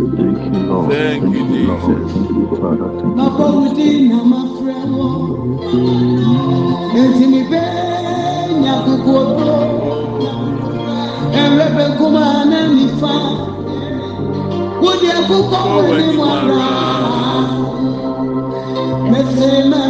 Thank you, Jesus. Bàbá òdi nà máa fẹ́ wọ́. Ètì mi bẹ́ẹ̀ ní àkókò tó. Ẹ̀rẹ́ kó máa ná mi fa. Wọ́n di àkókò wẹ̀ ní wọ́n rà. Mẹsẹ̀ máa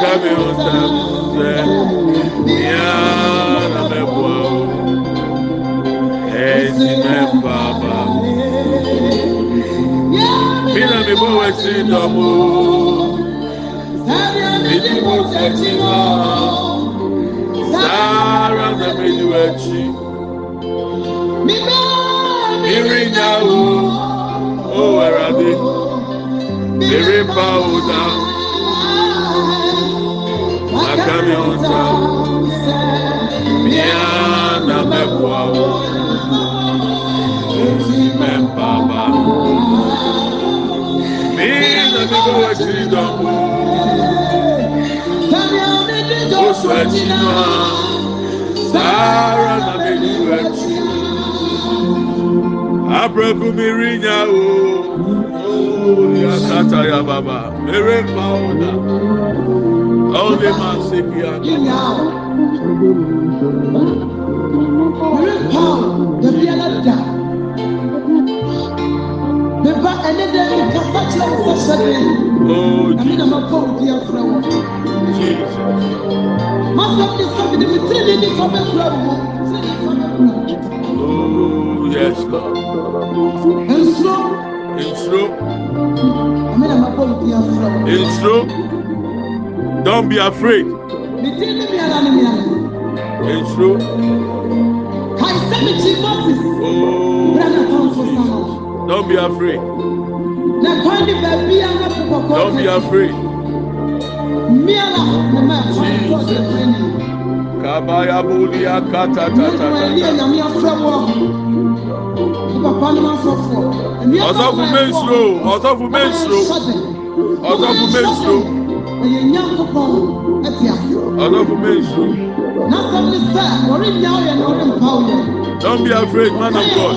kami ota sɛ miaa na mɛ bua o. E Ɛsi mɛ na mi bɔ wɔ esi dɔmu mi ti mo fɛ ti na mi di wɔ ekyi mi o o ɛra mi mi ri. kami kuta bia na mɛboa wo enti mɛmpaaba mi na mebɛ w'akyiri dɔmo woso akyi no a saa ara na medi w'akyi abrɛku mi rinya o yakata yababa mere mpa wo da Only man say be a Paul, the Vienna da. Beba ɛne dɛ nka ba kyerɛ wo wɔ sɛdeɛ ɛne na mabɔ wo di afrɛ wo masɛm de sɛ mede metire ne nifa bɛfrɛ wo ho Yes, Lord. Ensuro. Ensuro. Ɛne na mabɔ wo di afrɛ wo. Ensuro. Don't be afraid. It's true. Oh, Don't be afraid. Don't be afraid. Kabaya bulia kata tata. ọsọfún mẹ́sìlò ọsọfún mẹ́sìlò ọsọfún mẹ́sìlò ɛyɛ nyankopɔn ɛte ase. ɔlọ́fun bẹ́ẹ̀ sùn. n'asɛm ni sɛ ɔrennya ɔyɛ na ɔde mpa ɔyɛ. don't be afraid man of god.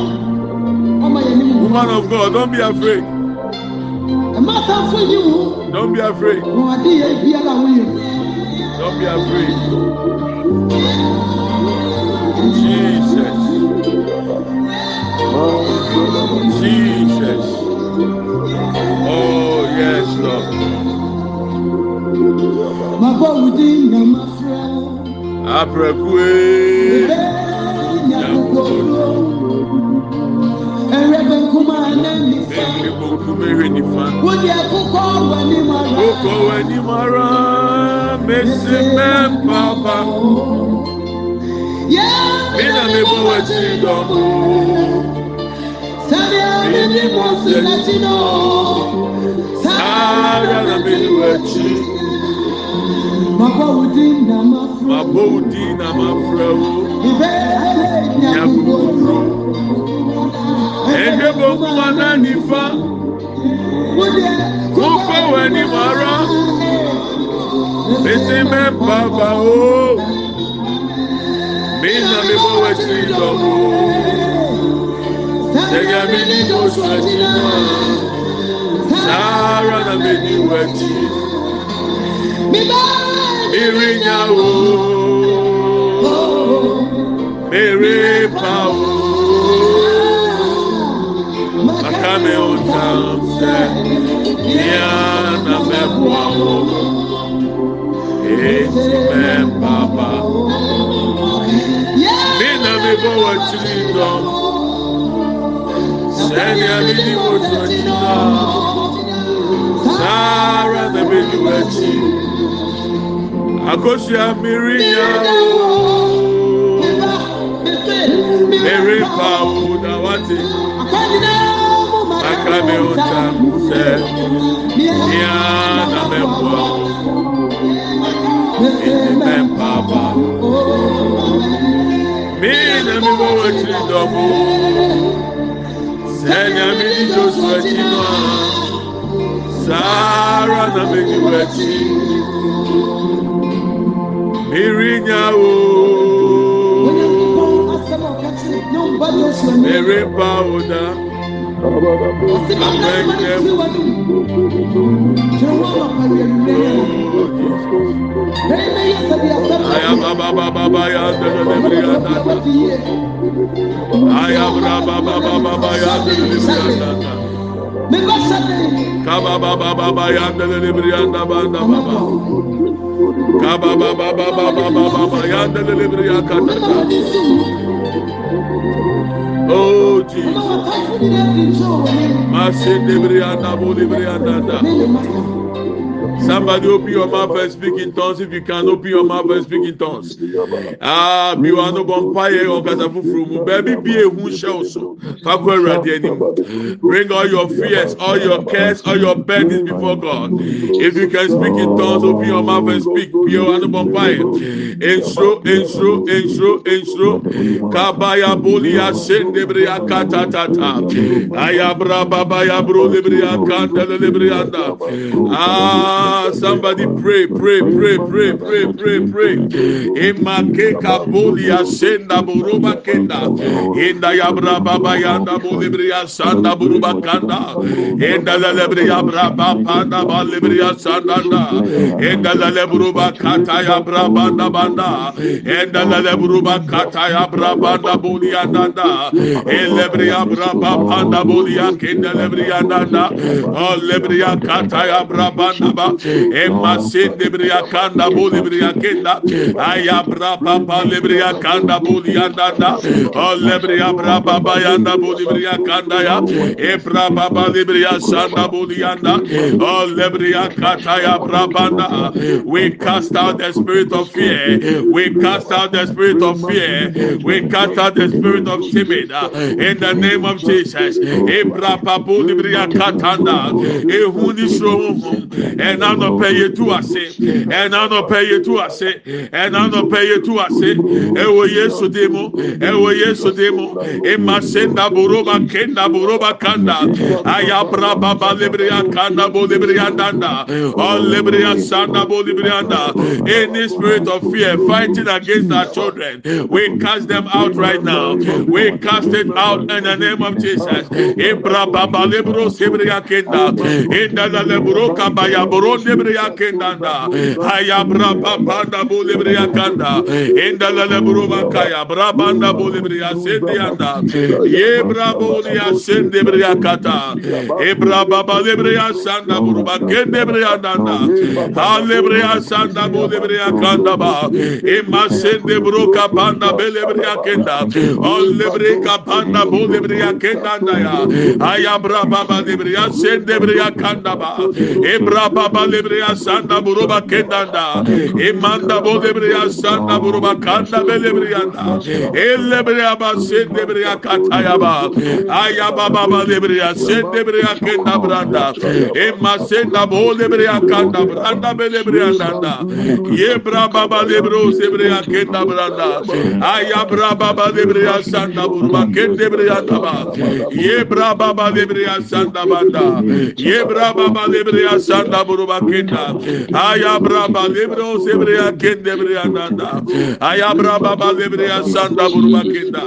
ɔmɔ yɛ ni mu. woman of god don't be afraid. ɛma ta fún yi mu. don't be afraid. wọn adi yɛ ebi ala wọn yɛ. don't be afraid. jesus. Jesus. Oh, yes, Lord mabɔ wudi na ma frɛ apɛkue nyankopɔn ɛwɛ bɛ nkuma ne nifa ɛwɛ nkuma ɛwɛ nifa wodi akokɔ wɔ anim ara akokɔ wɔ anim ara mesi mɛ papa mi na mi bɔ wɔ ti dɔn. Sabia mi mi mo si latino. Sabia mi mi mo si latino mabowudina mafrɛwo mabowudina mafrɛwo ibe na nifa kókó wẹ̀ ni màá rọ́ bísí mẹ́ o mi ní mo sọ ẹtì náà sáárà nà mí ní wẹ̀. Mèrè pàwó. Màkàmì ọ̀tá sẹ́. Ìyá na mẹ́bù àwọ̀. eti mɛmpaba mi na mi bɔ wɔ akyiri dɔm sɛnea mi di Akosia Miriam. Mary Pau Dawati. Akame Uta Muse. Ya Namebua. Ime Papa. Mina Mibo Wetri Dobu. Senya Mini na, Chima. Sara Namegi Wetri. Mirinya o. Mèrèmba o da. Amẹ́kẹ́ mu. Ayababababa ya dẹ́dẹ́dẹ́ bí ya dada. Ayabrabababa ya dẹ́dẹ́dẹ́ bí ya dada. Kaba baba baba ya dẹ́dẹ́dẹ́ bí ya dada. Kaba ba ba ba ba ba ba ba ba yanda lelebri yakata. Oh Jesus. Masin debri anda bu debri anda da. Somebody open your mouth and speak in tongues. If you can open your mouth and speak in tongues. Ah, bi wa no bonfire or kasa fufuru mu. Baby be a hu shell so. Fakwa awurade anim. Bring all your fears, all your cares, all your burdens before God. If you can speak in tongues, open your mouth and speak. Bi wa no bonfire. Ensro, ensro, ensro, ensro. Kabaya bolia sendebriya katatata. Ayabra baba yabro lebriya kandele lebriyanda. Ah. Somebody pray, pray, pray, pray, pray, pray, pray. Imakeka bolia senda buruba kenda. Inda yabra baba yanda bolibria sanda buruba kanda. Inda lelebria braba panda balibria sandanda. Inda lelebruba kata yabra banda banda. Inda lelebruba kata yabra banda bolia danda. Elebria braba panda bolia kenda lebria danda. Oh lebria kata yabra banda ba. Emma sende bria kanda boli bria kenda. Ayabra papa lebria kanda boli andanda. O lebria braba bayanda boli bria kanda ya. Ebra baba lebria sanda boli anda. O lebria kata ya brabanda. We cast out the spirit of fear. We cast out the spirit of fear. We cast out the spirit of timid. In the name of Jesus. Ebra papa lebria katanda. Ehuni shrohum. And anɔpɛ yɛtu ase ɛna anɔpɛ yɛtu ase ɛna anɔpɛ yɛtu ase ɛwɔ yesu de mu ɛwɔ yesu de mu ema senda boroba kenda boroba kanda. Ayabra baba lebriya kanda bo lebriya danda. All lebriya sanda bo lebriya da. Any spirit of fear fighting against our children we cast them out right now. We cast it out in the name of Jesus. Ebra baba lebro sebriya kenda. Inda la lebro kabaya boro lebriya kendanda ayabra babanda bo lebriya kanda inda la lebro bakaya brabanda bo lebriya sendianda yebra bo lebriya sendebriya kata ebra baba lebriya sanda buruba kendebriya danda alebriya sanda bo lebriya kanda ba ema sende bro kapanda belebriya kenda ol lebriya kapanda bo lebriya kenda ya ayabra baba lebriya sendebriya kanda ba ebra baba lebriya sanda buruba kendanda. İmanda bo lebriya sanda buruba kanda belebriyanda elebriya ba sendebriya kataya ba. Ayaba baba lebriya sendebriya kenda branda. Emma senda bo lebriya kanda branda belebriyanda yebra baba lebro sebriya kenda branda. Ayabra baba lebriya sanda buruba kendebriyanda ba. Yebra baba lebriya sanda banda. Yebra baba lebriya sanda buruba ayabra lebro sebriya kendebriyanda ayabra sanda buruba kenda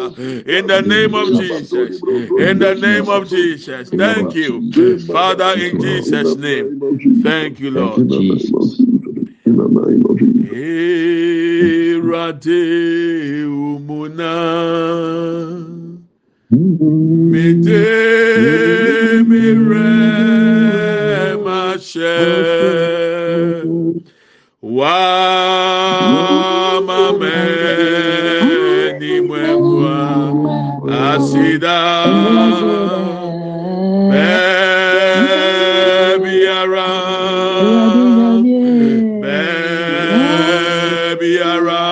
in the name of Jesus. in the name of Jesus. thank you father in Jesus name thank you lord Jesus. In the name of Jesus. Erade umuna. Mede wamameni mwemwa asida bebiara bebiara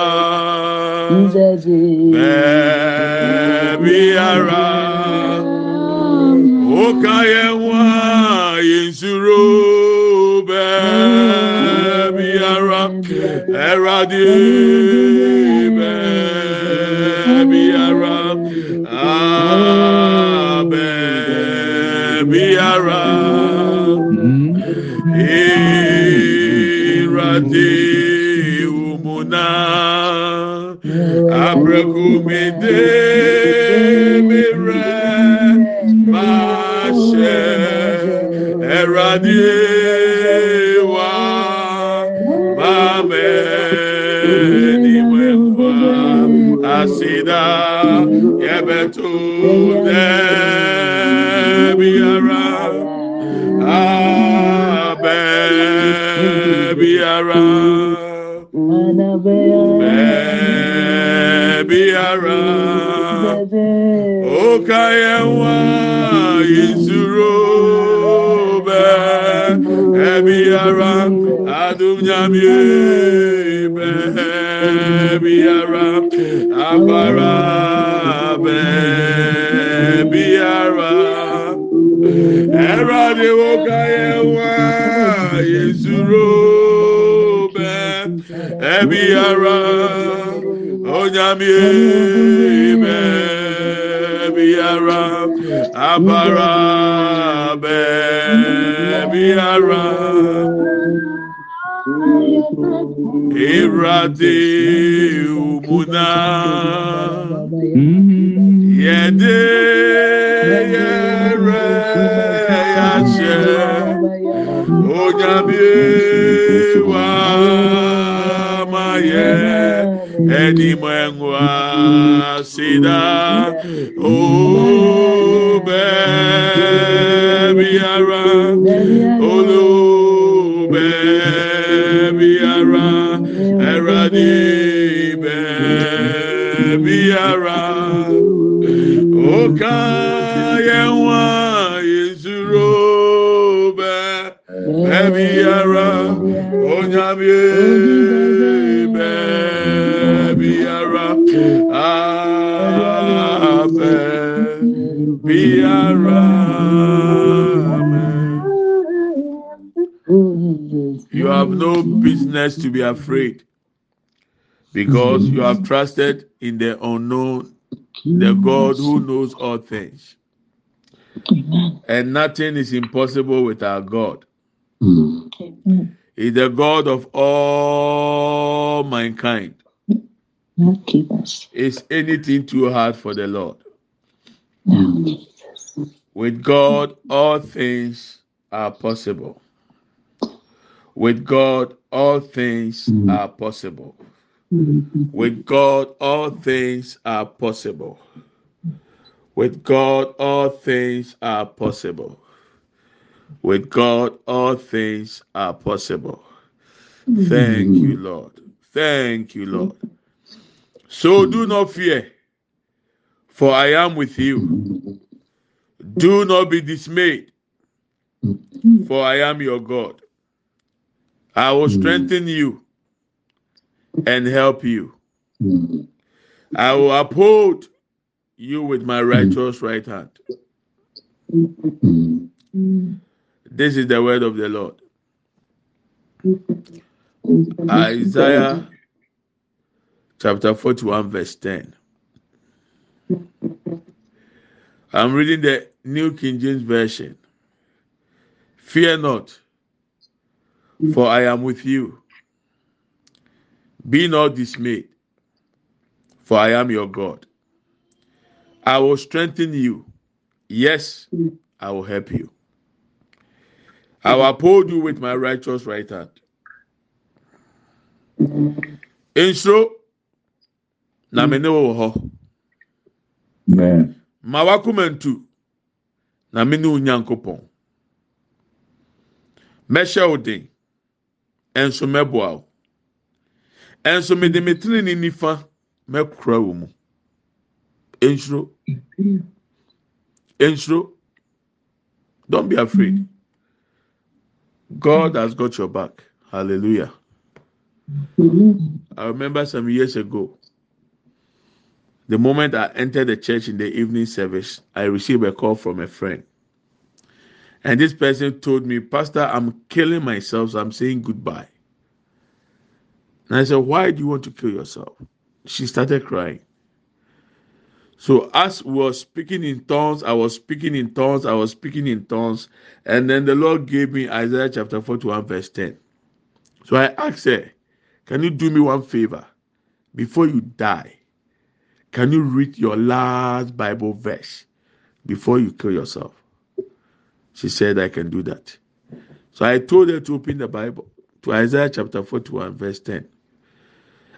verdade. Biara. Biara okayewa izuro be ebiara adumnyamie be biara abara be biara ẹrọadì wokayewa yezuro bẹ ẹbi ara onyamie bẹ ẹbi ara abara bẹ ẹbi ara ìrọadì umuna. Yẹdẹ yẹrẹ yàṣẹ onyamie ye eni mwengwa sida ube biara olube biara eradi be biara oka yenwa yezuru be e biara onyabie. Biara abẹ biara amen. You have no business to be afraid because you have trusted in the unknown, the God who knows all things. And nothing is impossible with our God. Hmm. He's the God of all mankind. Is anything too hard for the Lord? With God, all things are possible. With God, all things are possible. With God, all things are possible. With God, all things are possible. With God, all things are possible. Thank you, Lord. Thank you, Lord. So do not fear, for I am with you. Do not be dismayed, for I am your God. I will strengthen you and help you. I will uphold you with my righteous right hand. This is the word of the Lord. Isaiah chapter 41, verse 10. I'm reading the New King James Version. Fear not, for I am with you. Be not dismayed, for I am your God. I will strengthen you. Yes, I will help you. I will uphold you with my righteous right hand. Nsoro na mm. me ne wo wɔ hɔ. Ma wakoma ntu na me ne wo Nyankopɔn. Mɛhyɛ wo den, nso mɛboa wo. ɛnso mede me tiri ne nifa mɛkura wɔ mu. Nsuro nsuro don't be afraid. God has got your back. Hallelujah. I remember some years ago the moment i entered the church in the evening service i received a call from a friend. And this person told me pastor i'm killing myself so i'm saying goodbye. And i said why do you want to kill yourself? She started crying. So as we were speaking in tongues, I was speaking in tongues, I was speaking in tongues, and then the Lord gave me Isaiah chapter 41, verse 10. So I asked her, Can you do me one favor? Before you die, can you read your last Bible verse before you kill yourself? She said, I can do that. So I told her to open the Bible to Isaiah chapter 41, verse 10.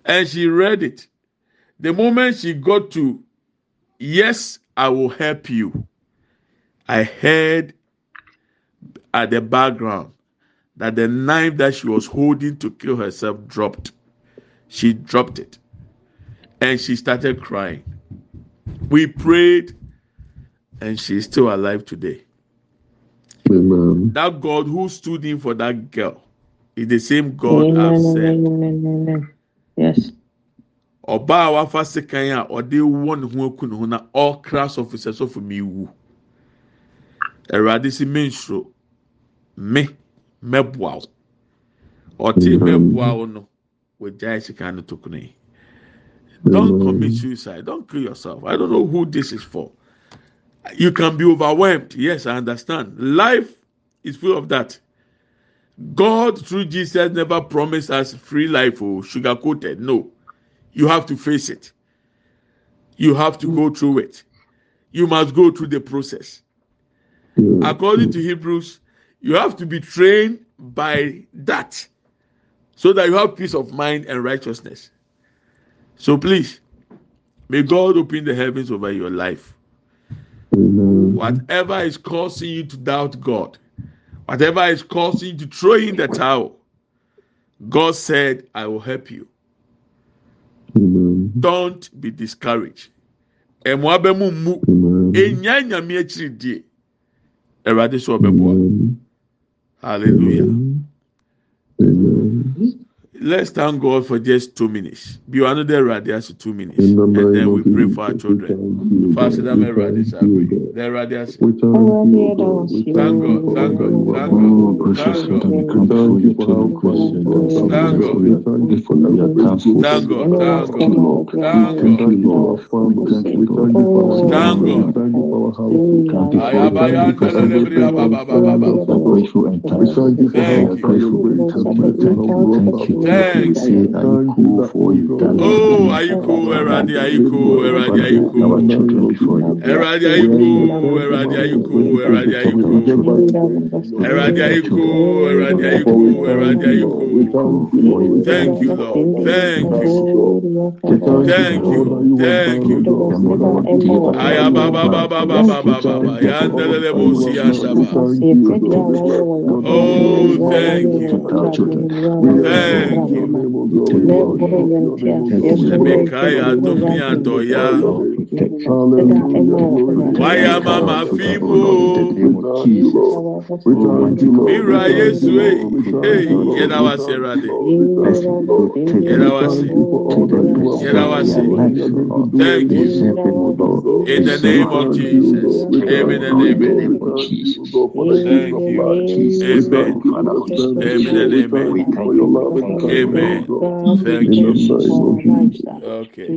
And she read it. The moment she got to Yes, I will help you. I heard at the background that the knife that she was holding to kill herself dropped. She dropped it and she started crying. We prayed and she's still alive today. Amen. That God who stood in for that girl is the same God Amen. I've said. Amen. Amen. Yes. ɔbaa a wafa sekan a ɔde wɔ ne ho aku ne ho na ɔkra sɔfo sɛ sɔfo mi wu awurade si me nsoro me mɛboa wo ɔte mɛboa wo no wɔgyae sekan no to yi don't commit suicide don't kill yourself i don't know who this is for you can be overwhelmed yes i understand life is full of that god through jesus never promised us free life oh, or sugar coated no. You have to face it. You have to go through it. You must go through the process. According to Hebrews, you have to be trained by that so that you have peace of mind and righteousness. So please, may God open the heavens over your life. Whatever is causing you to doubt God, whatever is causing you to throw in the towel, God said, I will help you. don't be discouraged. Mu hallelujah let's thank God for just two minutes. Be another radius two minutes, and then we pray for our children. Fast them a radius. The radius. Thank God, thank God, thank God, thank God, thank God, thank you. Thanks. Say, are you cool for you? Oh, are you cool, Eradi? Are you cool, Eradi? Are you cool? Eradi, are you cool? Eradi, are you cool? Eradi, are you cool? Eradi, are you cool? Eradi, are you cool? Eradi, are you cool? Thank you, Lord. Thank you. Thank you. Thank you. Ayaba ba ba ba ba ba ba ba ba. Yandelele bo si. Oh, thank you. Thank you. mekae adom ne adɔya dumia doya. Waya mama fimu. Mira Yesu yena wase rade. Yena wase. Yena wase. Thank you. In the name of Jesus. Amen and amen. Thank you. Amen. Amen and amen. Amen. Thank you. Okay.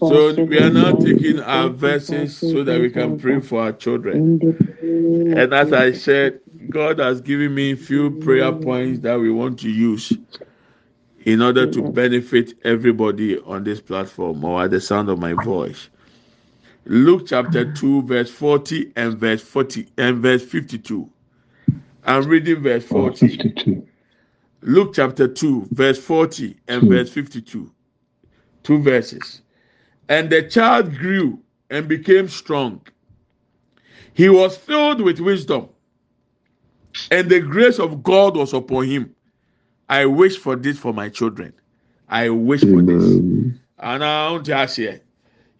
So we are now taking our verses so that we can pray for our children. And as I said, God has given me a few prayer points that we want to use in order to benefit everybody on this platform or at the sound of my voice. Luke chapter 2, verse 40 and verse 40 and verse 52. I'm reading verse 40. Luke chapter 2, verse 40 and hmm. verse 52. Two verses. And the child grew and became strong. He was filled with wisdom, and the grace of God was upon him. I wish for this for my children. i wish for this Amen. anaa ɔn ti aseɛ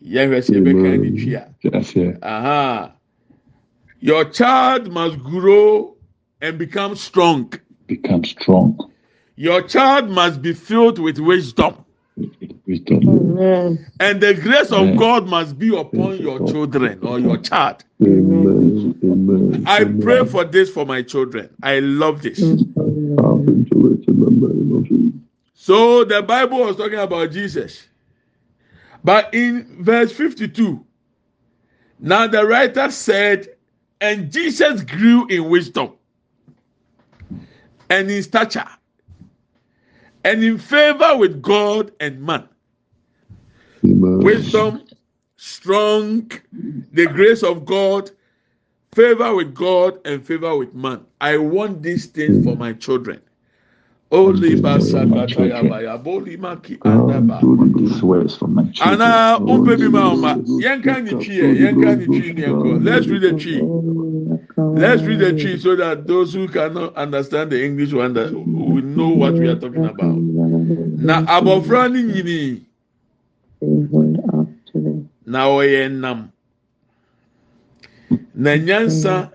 yɛhwɛ sɛ ɛbɛka ne twi a That's it. aha your child must grow and become strong Become strong your child must be filled with wisdom. Amen. and the grace of Amen. god must be upon your children or your child Amen. Amen. i pray for this for my children i love this I'll into it in the name of Jesus. So the Bible was talking about Jesus. But in verse 52, now the writer said, and Jesus grew in wisdom and in stature and in favor with God and man. Amen. Wisdom, strong, the grace of God, favor with God and favor with man. I want these things for my children. Do these words for my children. Let's read the tree. Let's read the tree so that those who cannot understand the English one that will know what we are talking about. Na abofra ni nyini. Na ɔyɛ nam. Na nyansa.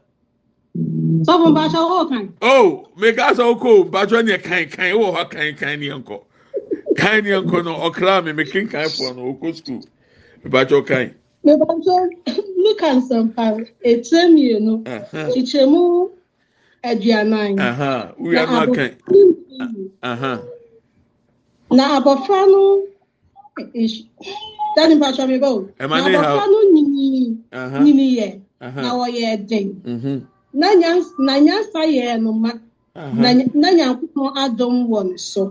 Sọ́fún bàtà owó kan. Oh, mèka sọ kó bàtà ni kan kan wọ̀ hɔ kan kan ni nkɔ. Kan ni nkɔ no ɔkra mi mi kankan fọ no okó sukuu bàtà kan. mepatụ luka nsọmpa etie mmienu chiche mụ aduane anyị na abọfra no dani mpatwa mi bọọ na abọfra no nyinyi nyinyi yɛ. Na wɔyɛ den. Na nyansa yɛ no ma na nyankopɔn adom wɔ no so.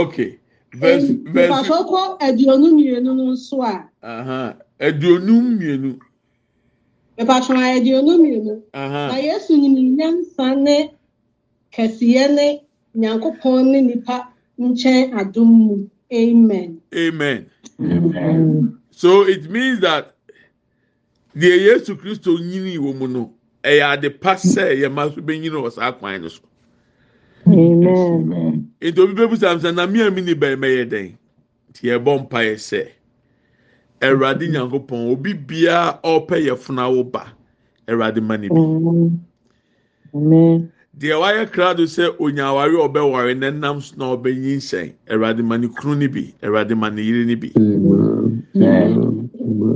okay. Verse verse mpatwa kɔ aduonu mmienu no nso a. aduonum mmienu. Mepatwo aduonu mmienu. Na yesu nyimnyansa ne kɛseɛ ne nyankopɔn ne nnipa nkyɛn adom mu. Amen. Amen. So it means that deɛ yesu kristo nyini wɔ mu no ɛyɛ ade pa sɛ yɛma so bɛnyini wɔ saa kwan no so. Nti obi bɛbusam sɛ na me a mini bɛmɛyɛ dɛn? Nti yɛbɔ mpaeɛ sɛ Awurade Nyankopɔn obi biara ɔpɛ yɛ funawo ba. Awurade ma ne bi. Amen. Amen. deɛ wayɛ krado sɛ onyaware a ɔbɛware na nam so na ɔbɛnyi nsɛn. Awurade ma ne kunu ne bi. Awurade ma ne yere ne bi.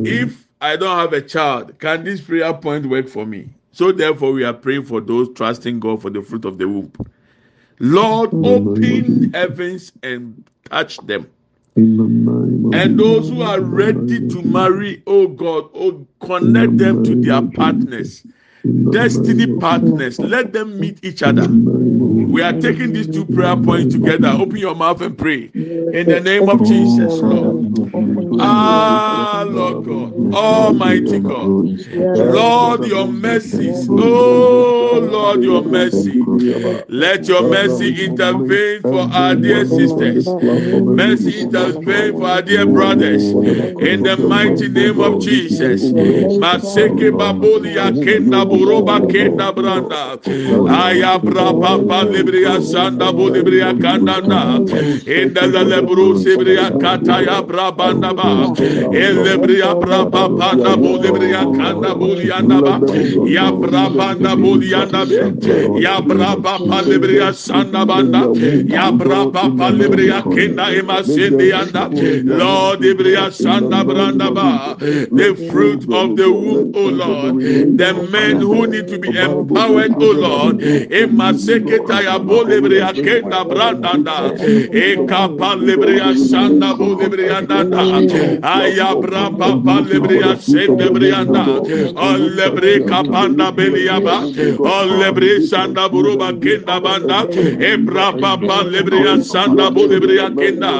If i don't have a child can this prayer point work for me? So therefore we are praying for those trusting god for the fruit of the womb. Lord open heavens and touch them In the name of and those who are ready to marry oh god oh connect them to their partners destiny partners let them meet each other in the name of We are taking these two prayer points together. Open your mouth and pray. In the name of Jesus, Lord. Ah, Lord God, Almighty God. Lord, your mercies. Oh, Lord, your mercy. Let your mercy intervene for our dear sisters. Mercy intervene for our dear brothers. In the mighty name of Jesus. Maseke baboli akenda buroba kenda branda. Aya braba balibria sanda bulibria kandanda. In the lebru sibria kataya brabanda ba. Elebria braba panda bulibria kanda bulianda ba. Ya brabanda bulianda be. Ya braba palibria sanda banda. Ya braba palibria emasindi anda. Lord ibria sanda branda ba. The fruit of the womb, O Lord. The men who need to be empowered, O Lord. Emaseketa ya bolibria kenda brandanda. Ekapa libria sanda bolibria danda. Aya braba palibria sende brianda. Olebre kapanda beliaba. lebre sanda buruba kenda banda ebra papa lebre sanda bu lebre kenda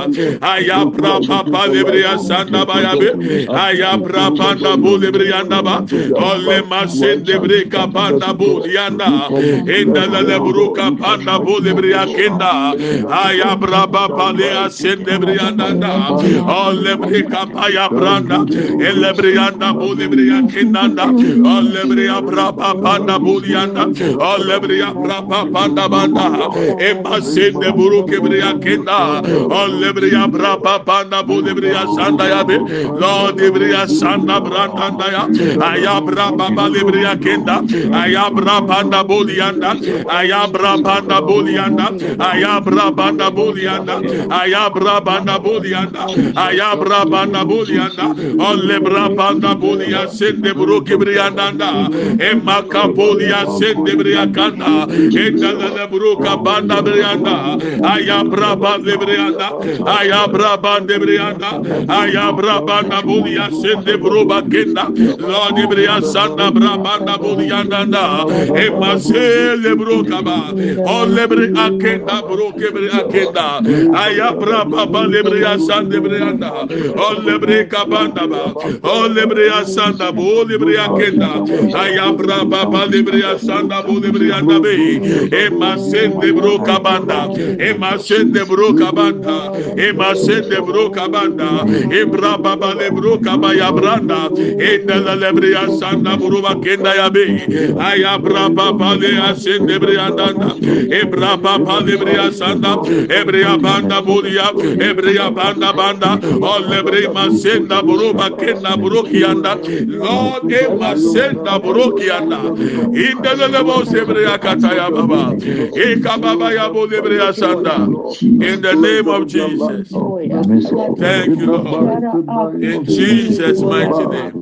aya bra papa lebre sanda baya be aya bra panda bu lebre yanda ba ole masen lebre kapanda bu yanda enda la lebru kapanda bu lebre kenda aya bra papa le asen lebre yanda da ole bre kapaya branda elebre yanda bu lebre kenda da ole bre abra papa da bu yanda Alebriya brapa panda banda. Emma sende buru kebriya kenda. Alebriya brapa panda bu debriya sanda ya be. La debriya sanda branda ya. Ayabra baba debriya kenda. Ayabra panda bu yanda. Ayabra panda bu yanda. Ayabra panda bu yanda. Ayabra panda bu yanda. Ayabra panda bu yanda. Alebra panda bu yanda. Sende buru kebriya nanda. Emma kapoliya sende Debriya Kanda, Ekana Bruka Banda Brianda, Ayabra Bandebrianda, Ayabra Bandebrianda, Ayabra Banda Bulia Sende Bruba Kenda, Lord Ebria Santa Brabanda Bulianda, Emase Lebrukaba, O Lebri Akenda Brukebri Akenda, Ayabra Baba Lebria Sande Brianda, O Lebri Kabandaba, O Lebria Santa Bu Lebria Kenda, Ayabra Baba Lebria Santa banda bude brianda be. E masen de bro kabanda. E masen de bro kabanda. E masen de bro kabanda. E bra baba de bro kabaya branda. E de la lebria sanda buruba kenda ya be. Aya bra baba de asen de brianda e bra baba de bria sanda. E bria banda buria e bria banda banda. O lebre masen da buruba kenda buruki anda lord e masen da buruki anda in de in the name of Jesus thank you lord in Jesus mighty name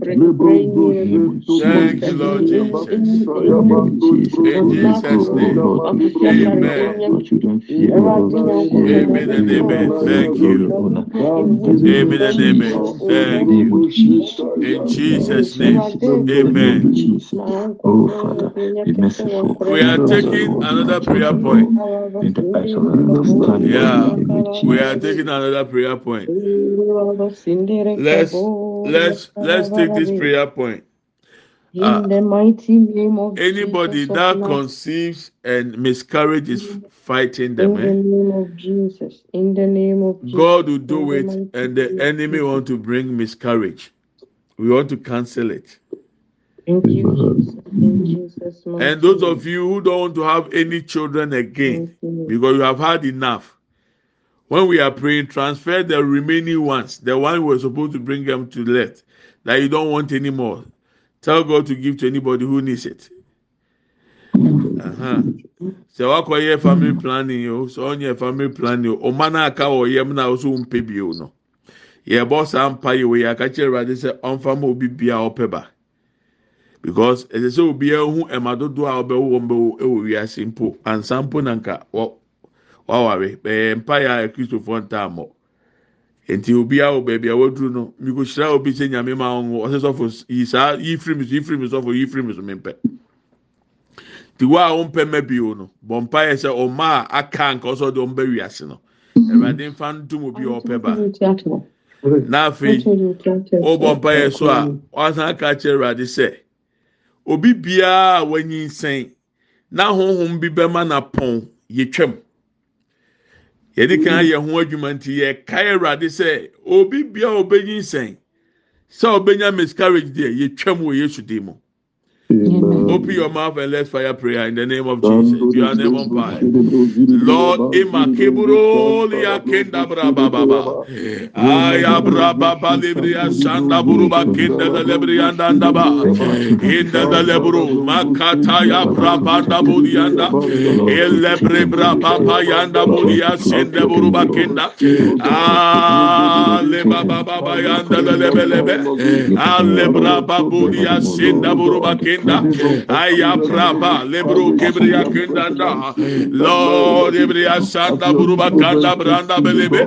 Thank you, Lord Jesus. In Jesus' name. Amen. Amen and amen. Thank you. Amen and amen. Thank you. In Jesus' name. Amen. Oh, Father, merciful. We are taking another prayer point. In the eyes of our understanding. Yeah. in the name of We are taking another prayer point. Let's let's let's take this prayer point. In the mighty name of Anybody Jesus that Nazareth. conceives and miscarriages fighting them, In the eh? name of Jesus. In the name of Jesus. God will do it, the and the enemy want to bring miscarriage. We want to cancel it. Thank you, Jesus. In Jesus' mighty And those of you who don't want to have any children again, you, because you have had enough, when we are praying, transfer the remaining ones, the one we were supposed to bring them to let, that you don't want anymore. Tell God to give to anybody who needs it. Uh-huh. sɛ wakɔyɛ family planning o sɛ ɔnyɛ family planning o ɔma no aka wɔ yam na ɔso mpɛ bio no yɛbɔ saa mpa yi o yɛ aka kyerɛ awurade sɛ ɔmfa ma obi bia ɔpɛ ba because ɛsɛ sɛ obiara hu ɛma dodoɔ a ɔbɛwo wɔn bɛwo ɛwɔ wiase mpo. Ansa mpo na nka wɔ waware bɛyɛ mpa yɛ a kristofoɔ ntaamɔ nti obiara wɔ baabi a waduru no mikohyira obi sɛ nyame ma ɔnwo ɔsɛ sɔfo yi saa yi firi mi so yi firi mi sɔfo yi firi mi so mi mpɛ ti wa a ɔmpɛ mɛ bio no bɔ mpa yɛ sɛ ɔma a aka nka ɔsɔ de ɔmbɛ wiase no. Ɛwurade nfa ntum obi a ɔpɛ ba. N'afei ɔbɔ mpa yɛ so a ɔsan aka kyerɛ ɛwurade sɛ obi biara a wɔnyi nsɛn na honhom bi bɛma na pɔn yɛtwam yɛde kan yɛ ho adwuma nti yɛ kae ɛwurade sɛ obi biara a ɔbɛnyi nsɛn sɛ ɔbɛnya miscarriage deɛ yɛtwam wɔ yesu dim mu. Open your mouth and let's fire prayer in the name of Jesus. You are name on fire. Lord, ima keburo liya kenda braba baba. Aya braba ba libria sanda buruba kenda da libria ndanda ba. Inda da lebru makata ya braba da bulianda. Elebre braba pa yanda bulia sende buruba kenda. Ah leba baba ba yanda da lebe lebe. Ale braba bulia senda buruba kenda. Aya praba lebro kebria kendanda. Lord ebria santa buruba kanda branda belebe.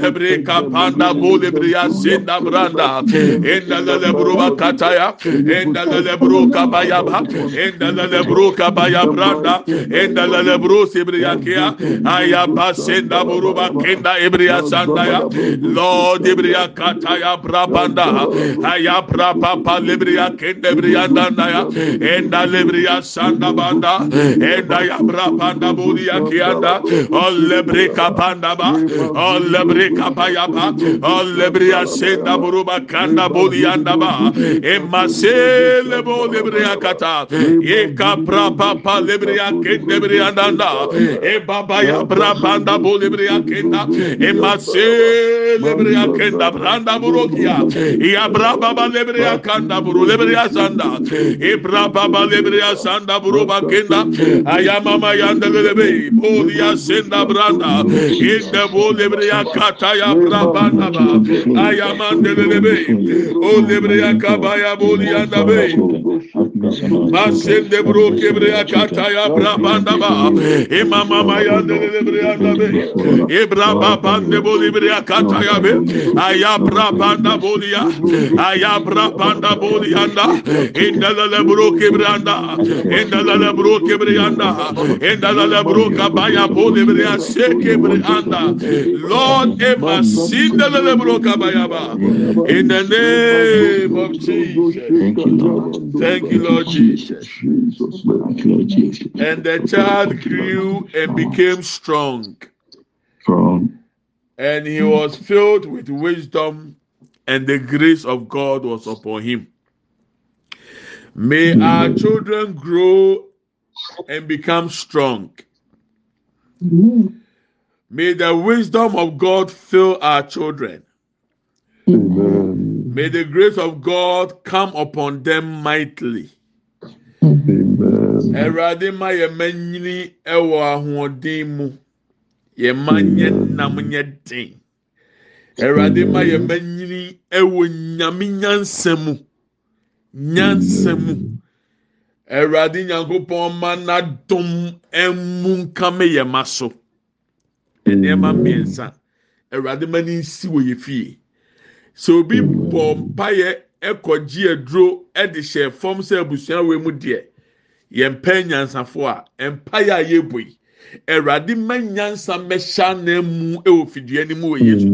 Lebre kapanda bu lebria sinda branda. Enda lebruba kataya. Enda lebru kabaya ba. Enda lebru kabaya branda. Enda lebru sebria kia. Aya basenda buruba kenda ebria santa ya. Lord ebria kataya brabanda. Aya braba pa lebria kenda ebria danda ya. enda lebria sanda banda. Enda yabra panda buria kianda all lebrika ba. All lebrika paya ba. All lebria senda buruba kanda buria ba. Emma se lebo lebria kata e kapra papa lebria kende lebria danda e baba ya bra panda bu lebria kenda emma se lebria kenda branda burokia ya bra baba lebria kanda buru lebria sanda e bra baba lebriya sanda buru bakenda ayamama yandele be bu ya senda branda inde bu lebriya kata ya brabanda ba ayamandele be o lebriya kabaya bu yanda be. Masem de bro kebre akata ya brabanda ba. Ema mama ya de de bre anda be. Ebra baba de boli bre akata ya be. Aya brabanda boli ya. Aya brabanda boli anda. Enda la la bro kebre anda. Enda la la bro kebre anda. Enda la la bro kabaya boli bre ase kebre anda. Lord ema sin de la la bro kabaya ba. In the name of Jesus. Thank you Lord. Thank you, Lord Jesus. Jesus. Thank you, Lord Jesus. And the child grew and became strong, and he was filled with wisdom, and the grace of God was upon him. May our children grow and become strong. May the wisdom of God fill our children. Amen. May the grace of God come upon them mightily. Awurade ma yɛ mma nyini wɔ ahoɔden mu. Yɛ mma nyɛ nam nyɛ den. Awurade ma yɛ mma nyini wɔ nyame nyansa mu. Nyansa mu. Awurade nyankopɔn ma n'adom mu nkame yɛ ma so. Nneɛma mmiɛnsa. Awurade ma ne nsi wɔ yɛ fie. Sɛ obi bɔ mpaeɛ kɔgye aduro de hyɛ fam sɛ abusua wɔ mu deɛ. Yɛn mpɛ nyansafo a mpaeɛ a yi awurade mma nyansa mmɛhyɛ anan mu wɔ fidua no mu wɔ yesu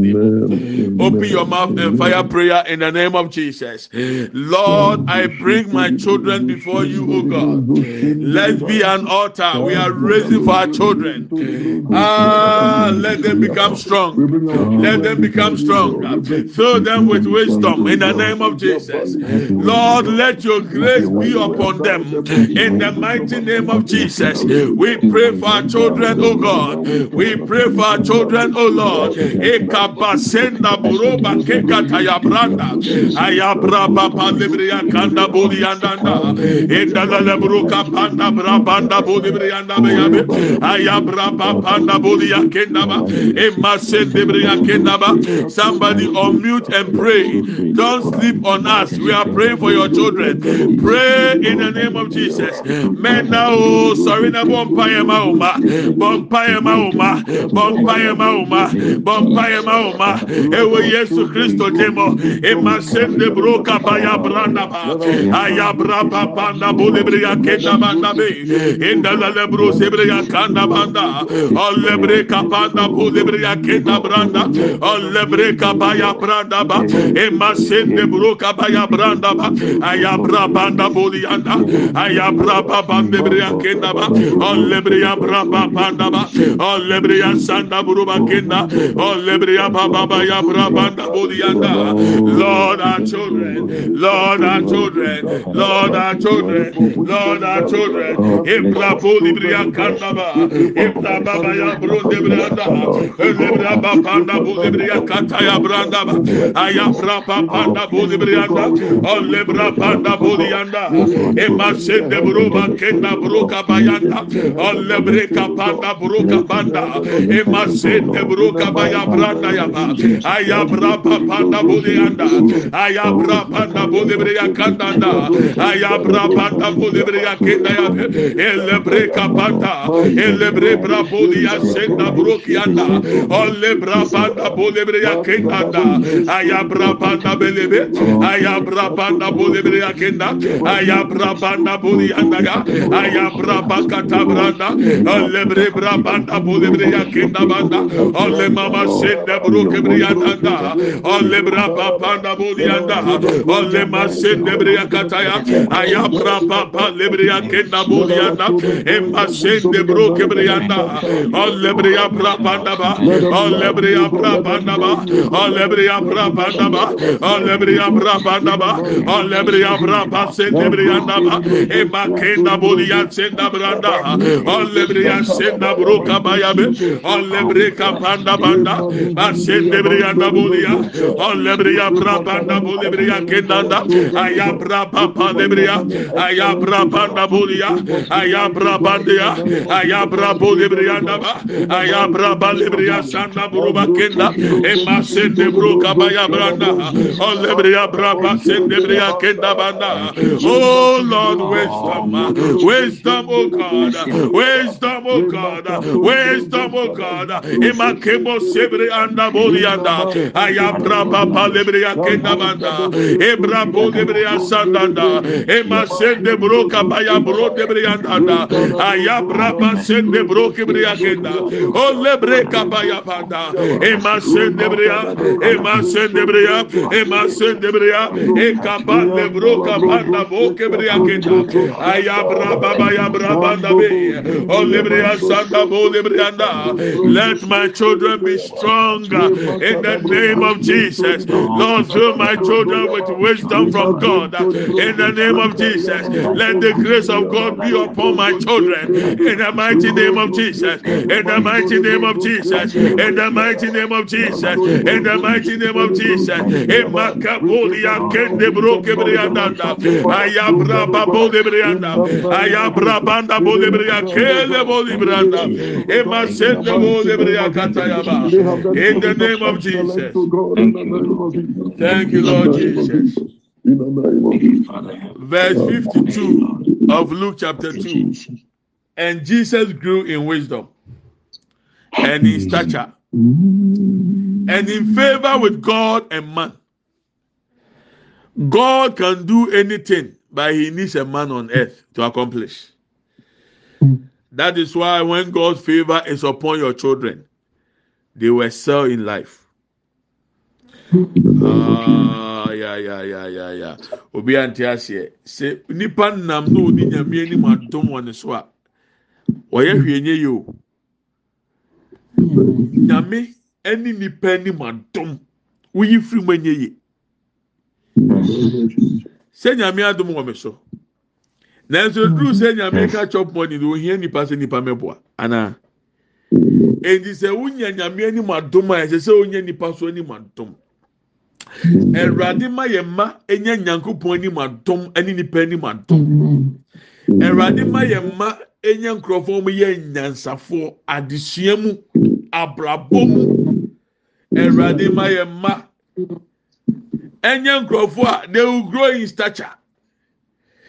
open your mouth and fire prayer in the name of jesus. Lord i bring my children before you o god. Let's be an altar. We are raising for our children. Ah let them become strong. Let them become strong. Fill them with wisdom in the name of jesus. Lord let your grace be upon them. In the mighty name of jesus we pray for our children oh god. We pray for our children oh lord. Ekabasenda buroba kekata branda ayabraba pandebria kanda boliandanda endala lebruka panda brabanda bolibrianda beyabe. Ayabraba panda bolia kendaba emasendebria kendaba. Somebody unmute and pray. Don't sleep on us. We are praying for your children. Pray in the name of jesus. Men now sorry na bompire mauma bompire mauma bompire mauma bompire mauma ewe yesu kristo demo emasende broka baya branda ba. Ayabra banda bolebria kenda banda be. Enda la lebro sebria kanda banda. Olebre kapanda bolebria kenda branda. Olebre kabaya branda ba. Emasende broka baya branda ba. Ayabra banda bolianda ayabra banda bria kenda ba. Olebria braba yapanda ba allebriyan sanda buru bakinda allebriya baba baba yaprabanda bodiyanda Lord our children Lord our children Lord our children Lord our children. İbra bodibriya kanda ba ibra baba ya buru debriyanda allebriya babanda bodibriya kata ya branda ba ayapra babanda bodibriyanda allebra banda bodiyanda emasende buru bakinda buru kabayanda allebreka panda bruka panda e masente bruka baya branda ya ba aya bra panda bode anda aya bra panda bode bre ya kanda anda aya bra panda bode bre ya kenda ya ele bre kapanda ele bre bra bode ya senda bruki anda ole bra panda bode bre ya kenda anda aya bra panda belebe aya bra panda bode bre ya kenda aya bra panda bode anda aya bra pakata branda ele lebre bra banda bo lebre ya kenda banda. O le mama senda bro kebre ya danda o le bra pa banda bo yanda. O le ma senda bre ya kataya. Aya bra pa pa lebre ya kenda bo yanda. E ma senda bro kebre ya danda o lebre ya bra banda ba. O lebre ya bra banda ba. O lebre ya bra banda ba. O lebre ya bra banda ba. O lebre ya bra pa senda bre ya danda e ma kenda bo ya senda branda. O lebre ya senda bro kabaya be. Ole briya kapanda banda. Basende briyanda bolya. Ole briya brabanda bolebriya kendanda. Ayabra papa lebriya. Ayabra panda bolya. Ayabra bandia. Ayabra bolebriyanda ba. Ayabra balebriya sanda buruba kenda. Emma sende bro kabaya branda. Ole briya braba sende briya kenda banda. Oh Lord, wisdom, wisdom, oh God, wisdom, oh O God, wisdom, O God, Imakebo Sebre and Abolianda, Ayabra Papa Lebria Kendamanda, Ebra Bolibria Sandanda, Ema Sende Broca Baya Bro Debriandanda, Ayabra Pasende Brokibria Kenda, O Lebre Kabaya Panda, Ema Sende Bria, Ema Sende Bria, Ema Sende Bria, Ekapa Lebro Kapanda Bokebria Kenda, Ayabra Baba Yabra Banda Be, O Lebria Let my children be stronger uh, in the name of Jesus. Lord, fill my children with wisdom from God uh, in the name of Jesus. Let the grace of God be upon my children in the mighty name of Jesus. In the mighty name of Jesus. In the mighty name of Jesus. In the mighty name of Jesus. Emakabolia kende bro kebrianda. Ayabra babo debrianda. Ayabra banda bo debria kele bo debrianda. Ema sende bo debria katayaba. In the name of Jesus. Thank you, Lord Jesus. In the name of Jesus. Verse 52 of Luke chapter 2. And Jesus grew in wisdom and in stature and in favor with God and man. God can do anything, but he needs a man on earth to accomplish. That is why when God's favor is upon your children, they will excel in life. Ah, yeah, yeah, yeah, yeah, yeah. Obi ante aseɛ sɛ nipa nam na oni nyame anim adom wɔ ne so a ɔyɛ hwee nye yi o nyame ɛne nipa anim adom woyi firi mu enye yi sɛ nyame adom wɔ me so nanso duru sɛ nyame ka chop money na ohia nipa sɛ nipa mɛboa. Ana? Edi sɛ wonya nyame anim adom a ɛsɛ sɛ wonya nipa so anim adom. Ɛwurade ma yɛ mma enya nyankopɔn anim adom ɛne nipa anim adom. Ɛwurade ma yɛ mma enya nkurɔfoɔ mo yɛ nyansafoɔ adesua mu abrabɔ mu. Ɛwurade ma yɛ mma ɛnyɛ nkurɔfoɔ a they will grow in stature.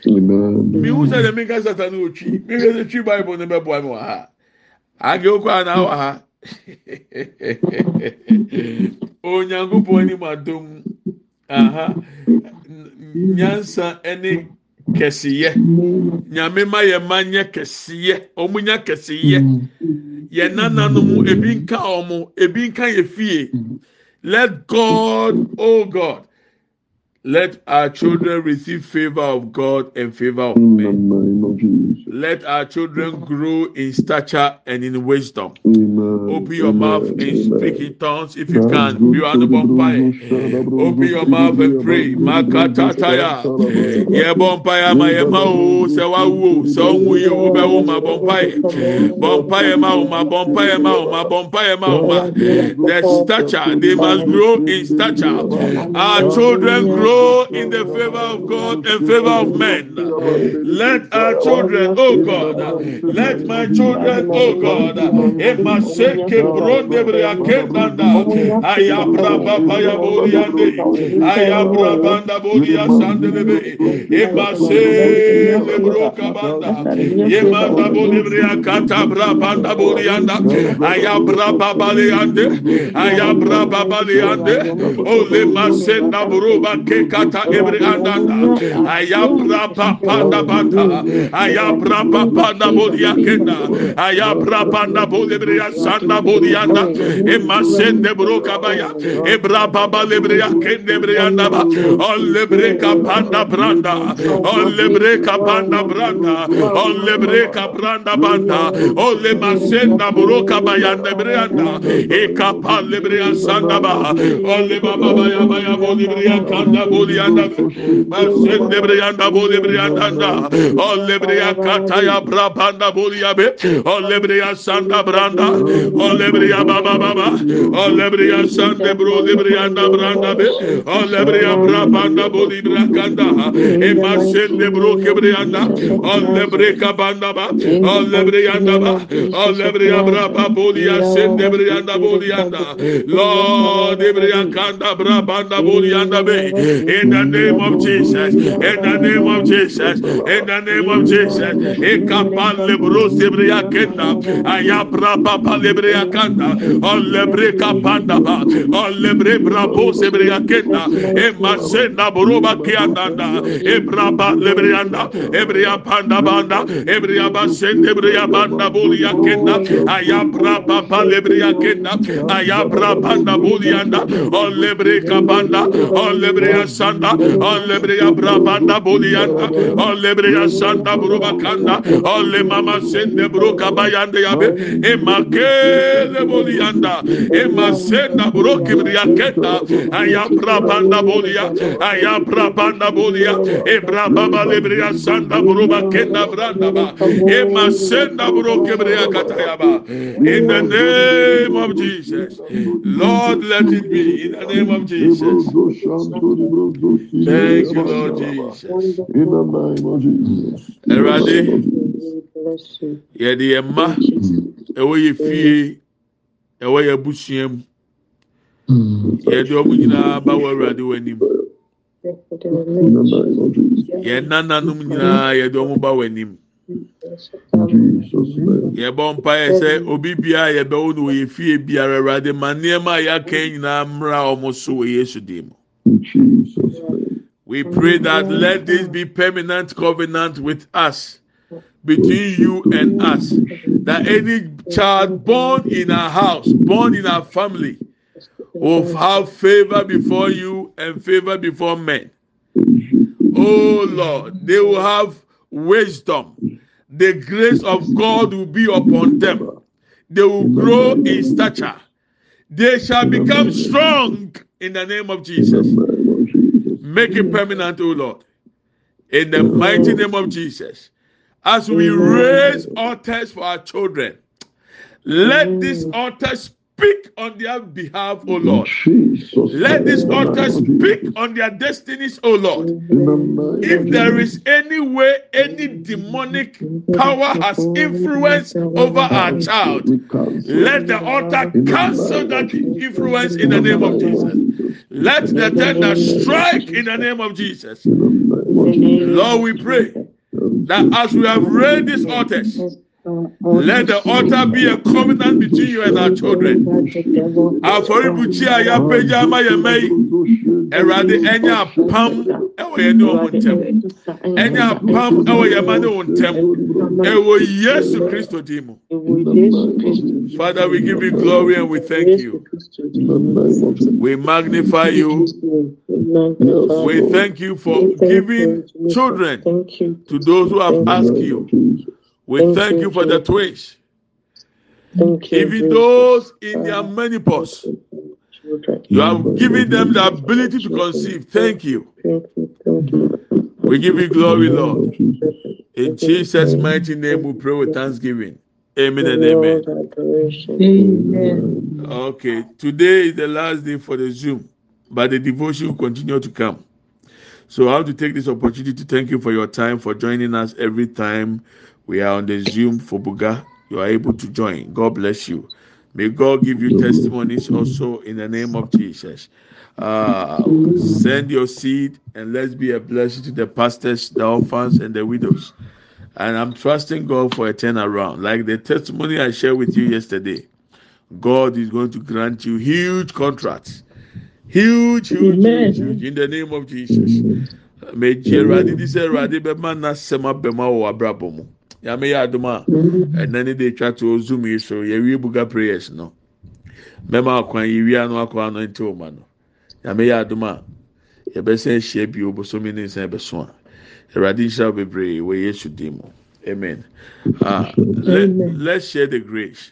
mihu sɛ deɛ menka satan ɔtwi menka sɛ twi bible no bɛboa me wɔ ha. Age wo kɔa wɔ ha. Onyankopɔn anim adom. Aha. Nyansa ne kɛseyɛ. Nyame ma yɛ ma nyɛ kɛseyɛ. Ɔmo nya kɛseyɛ. Yɛ nananom ebi nka ɔmo ebi nka yɛ fie. Let god o oh god let our children receive favor of god and favor of men. name of Jesus. Let our children grow in stature and in wisdom. Amen. Open your Amen. mouth and speak in tongues if you can. You are the bonfire. Open your mouth and pray. Makatataya. Ye bonfire ma ye ma o se wa wo se wu ye o be wo ma bonfire. Bonfire ma o ma bonfire ma o ma bonfire ma o ma. The stature they must grow in stature. Our children grow grow in the favor of God and favor of men. Let our children, oh God, let my children, oh God, if my sake brought them reakendanda, uh, I am Rababaya Boriande, I am Rabanda Boria Sandelebe, if my sake brokabanda, Yemanda Bolivria Catabra Banda Borianda, I am Rababaleande, I am Rababaleande, only my sin, Naburuba K kata ebri andanda ayabra panda banda ayabra panda bodia kenda ayabra panda bodi ebri sanda bodi anda e masende broka baya ebra baba lebri kende ebri anda ba olle breka panda branda olle breka panda branda olle breka branda banda olle masenda broka baya ebri anda e kapal lebri sanda ba. Olle baba baya baya bodi ebri kanda boli yanda masen debre yanda boli bre yanda da o ya kata ya brabanda boli ya be ya sanda branda o ya baba baba o ya sande bro lebre yanda branda be o ya brabanda boli brakanda e masen de bro kebre yanda o lebre ba o lebre ba o ya braba boli ya sen debre yanda boli Lord debre ya kanda brabanda boli yanda be in the name of jesus. In the name of jesus. In the name of jesus. E kapale bro sebre kenda ayabra baba lebre kanda. Ole bre kapanda ba. Ole bre brabo sebre kenda. E masenda boroba kiandanda e braba lebre anda ebre panda banda ebre ba sende bre banda bolia kenda. Ayabra baba lebre kenda. Ayabra banda bolianda ole bre kabanda ole bre sanda alebreya brabanda boliyanda alebreya sanda burubakanda ale mama sende bruka bayanda yabe e makele boliyanda e masenda bruki briyaketa aya brabanda boliya aya brabanda boliya e brababa lebreya sanda burubakenda branda ba e masenda bruki briyakata yaba. İn the name of Jesus Lord let it be in the name of Jesus. Thank you Lord Jesus. In the name of Jesus. Erade. We bless you. yɛde yɛn mma ɛwɔ yɛ fie ɛwɔ yɛ abusua mu yɛde ɔmo nyinaa ba wɔ awurade wɔ anim. Yɛn nananom nyinaa yɛde ɔmo ba wɔ anim. Yɛbɔ mpaeɛ sɛ obi biara yɛbɛwo no wɔ yɛ fie biara awurade ma nneɛma a yɛaka nyinaa mmra ɔmo so wɔ yesu dim We pray that let this be permanent covenant with us, between you and us. That any child born in our house, born in our family, will have favor before you and favor before men. Oh Lord, they will have wisdom. The grace of God will be upon them. They will grow in stature. They shall become strong in the name of Jesus. the name of Jesus. Make it permanent, O Lord. In the mighty name of Jesus. As we raise altars for our children, let this altar speak on their behalf, O Lord. Let this altar In the name of speak on their destinies, O Lord. In the name If there is any way any demonic power has influence over our child, let the altar cancel that influence in the name of Jesus. Let the tender strike in the name of Jesus. In the name of Jesus. Lord, we pray that as we have read these altars, let the altar be a covenant between you and our children. Afɔribuchi a yɛapagya ama yɛn mma yi, Awurade ɛnyɛ apam ɛwɔ yɛn ne wɔn ntɛm. Ɛnyɛ apam Yesu Kristo din mu. Father, we give you glory and we thank you. We magnify you. We thank you for giving children to those who have asked you. Of Jesus. We thank you for the twins, Thank you. even those in their menopause. You have given them the ability to conceive. Thank you. Thank you. Thank you. We give you glory, In the name Lord. In Jesus' mighty name, we pray with thanksgiving. Amen and amen. Amen. Okay, today is the last day for the Zoom, but the devotion will continue to come. So I have to take this opportunity to thank you for your time, for joining us every time we are on the Zoom for Buga. You are able to join. God bless you. May God give you testimonies also in the name of Jesus. Uh, send your seed and let's be a blessing to the pastors, the orphans, and the widows. And I'm trusting God for a turnaround. Like the testimony I shared with you yesterday, God is going to grant you huge contracts huge huge huge huge in the name of jesus megye awurade di sɛ awurade bɛma n'asɛm abɛma wɔ abrabɔ mu nyame yɛ adum a ɛnna ne de twa to zoom yi so yɛwie buga prayers no. Mɛma akwan yɛwie ano akɔ ano nti o ma no. Nyame yɛ adum a yɛbɛsɛn ahyia bio bosomi ne nsa ɛbɛso a. Awurade nhyira bebree wɔ yesu din mu. Amen. Ah let let's share the grace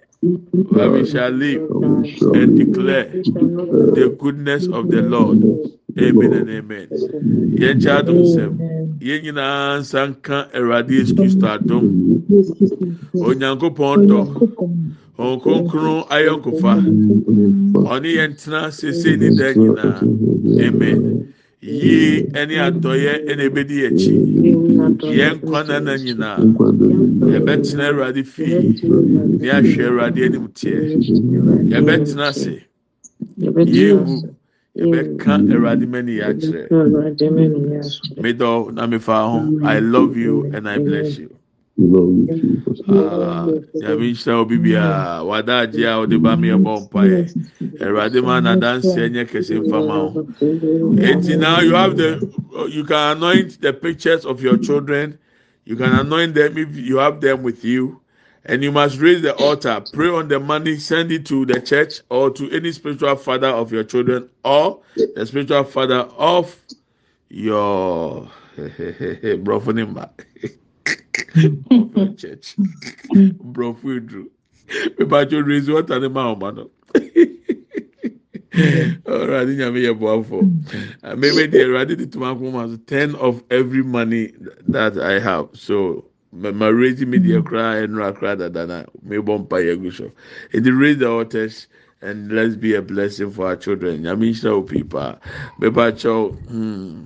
but we shall live And we shall and declare the goodness of the Lord. Amen and amen. Yɛn kyɛ adum sɛm. Yɛn nyinaa nsa nka Awurade Yesu Kristo adum. Onyankopɔn dɔ. Wɔn kronkron ayɔnkofa. Ɔne yɛn tena sese ne dan nyinaa. Amen. Yie ɛne adɔyɛ ɛna ebedi akyi. Yɛn nkwa nana nyinaa. Yɛbɛtena Awurade fie. Ne ahwɛ Awurade anim teɛ. Yɛbɛtena ase. Yɛngu. Yɛbɛka Awurade mani yɛ akyerɛ. Medɔ na mefa ho. I love you and I bless you. Jesus. Ah, obi biara wada agye a ɔde ba mi ɛbɔ mpaeɛ. Awurade ma kɛse mfama ho. Eti now you have the you can anoint the pictures of your children. You can anoint them if you have them with you. And you must raise the altar. Pray on the money, send it to the church or to any spiritual father of your children or the spiritual father of your brofonimba your church. Brofudru. About your raise what animal man. Alright, nyame yɛ boafo. Uh, Maybe the already the tomorrow ten of every money that I have. So my my raising media cry and cry that na me bomb pa yegu so. It raise the altars and let's be a blessing for our children. Wo people. Mepa chow. Hmm.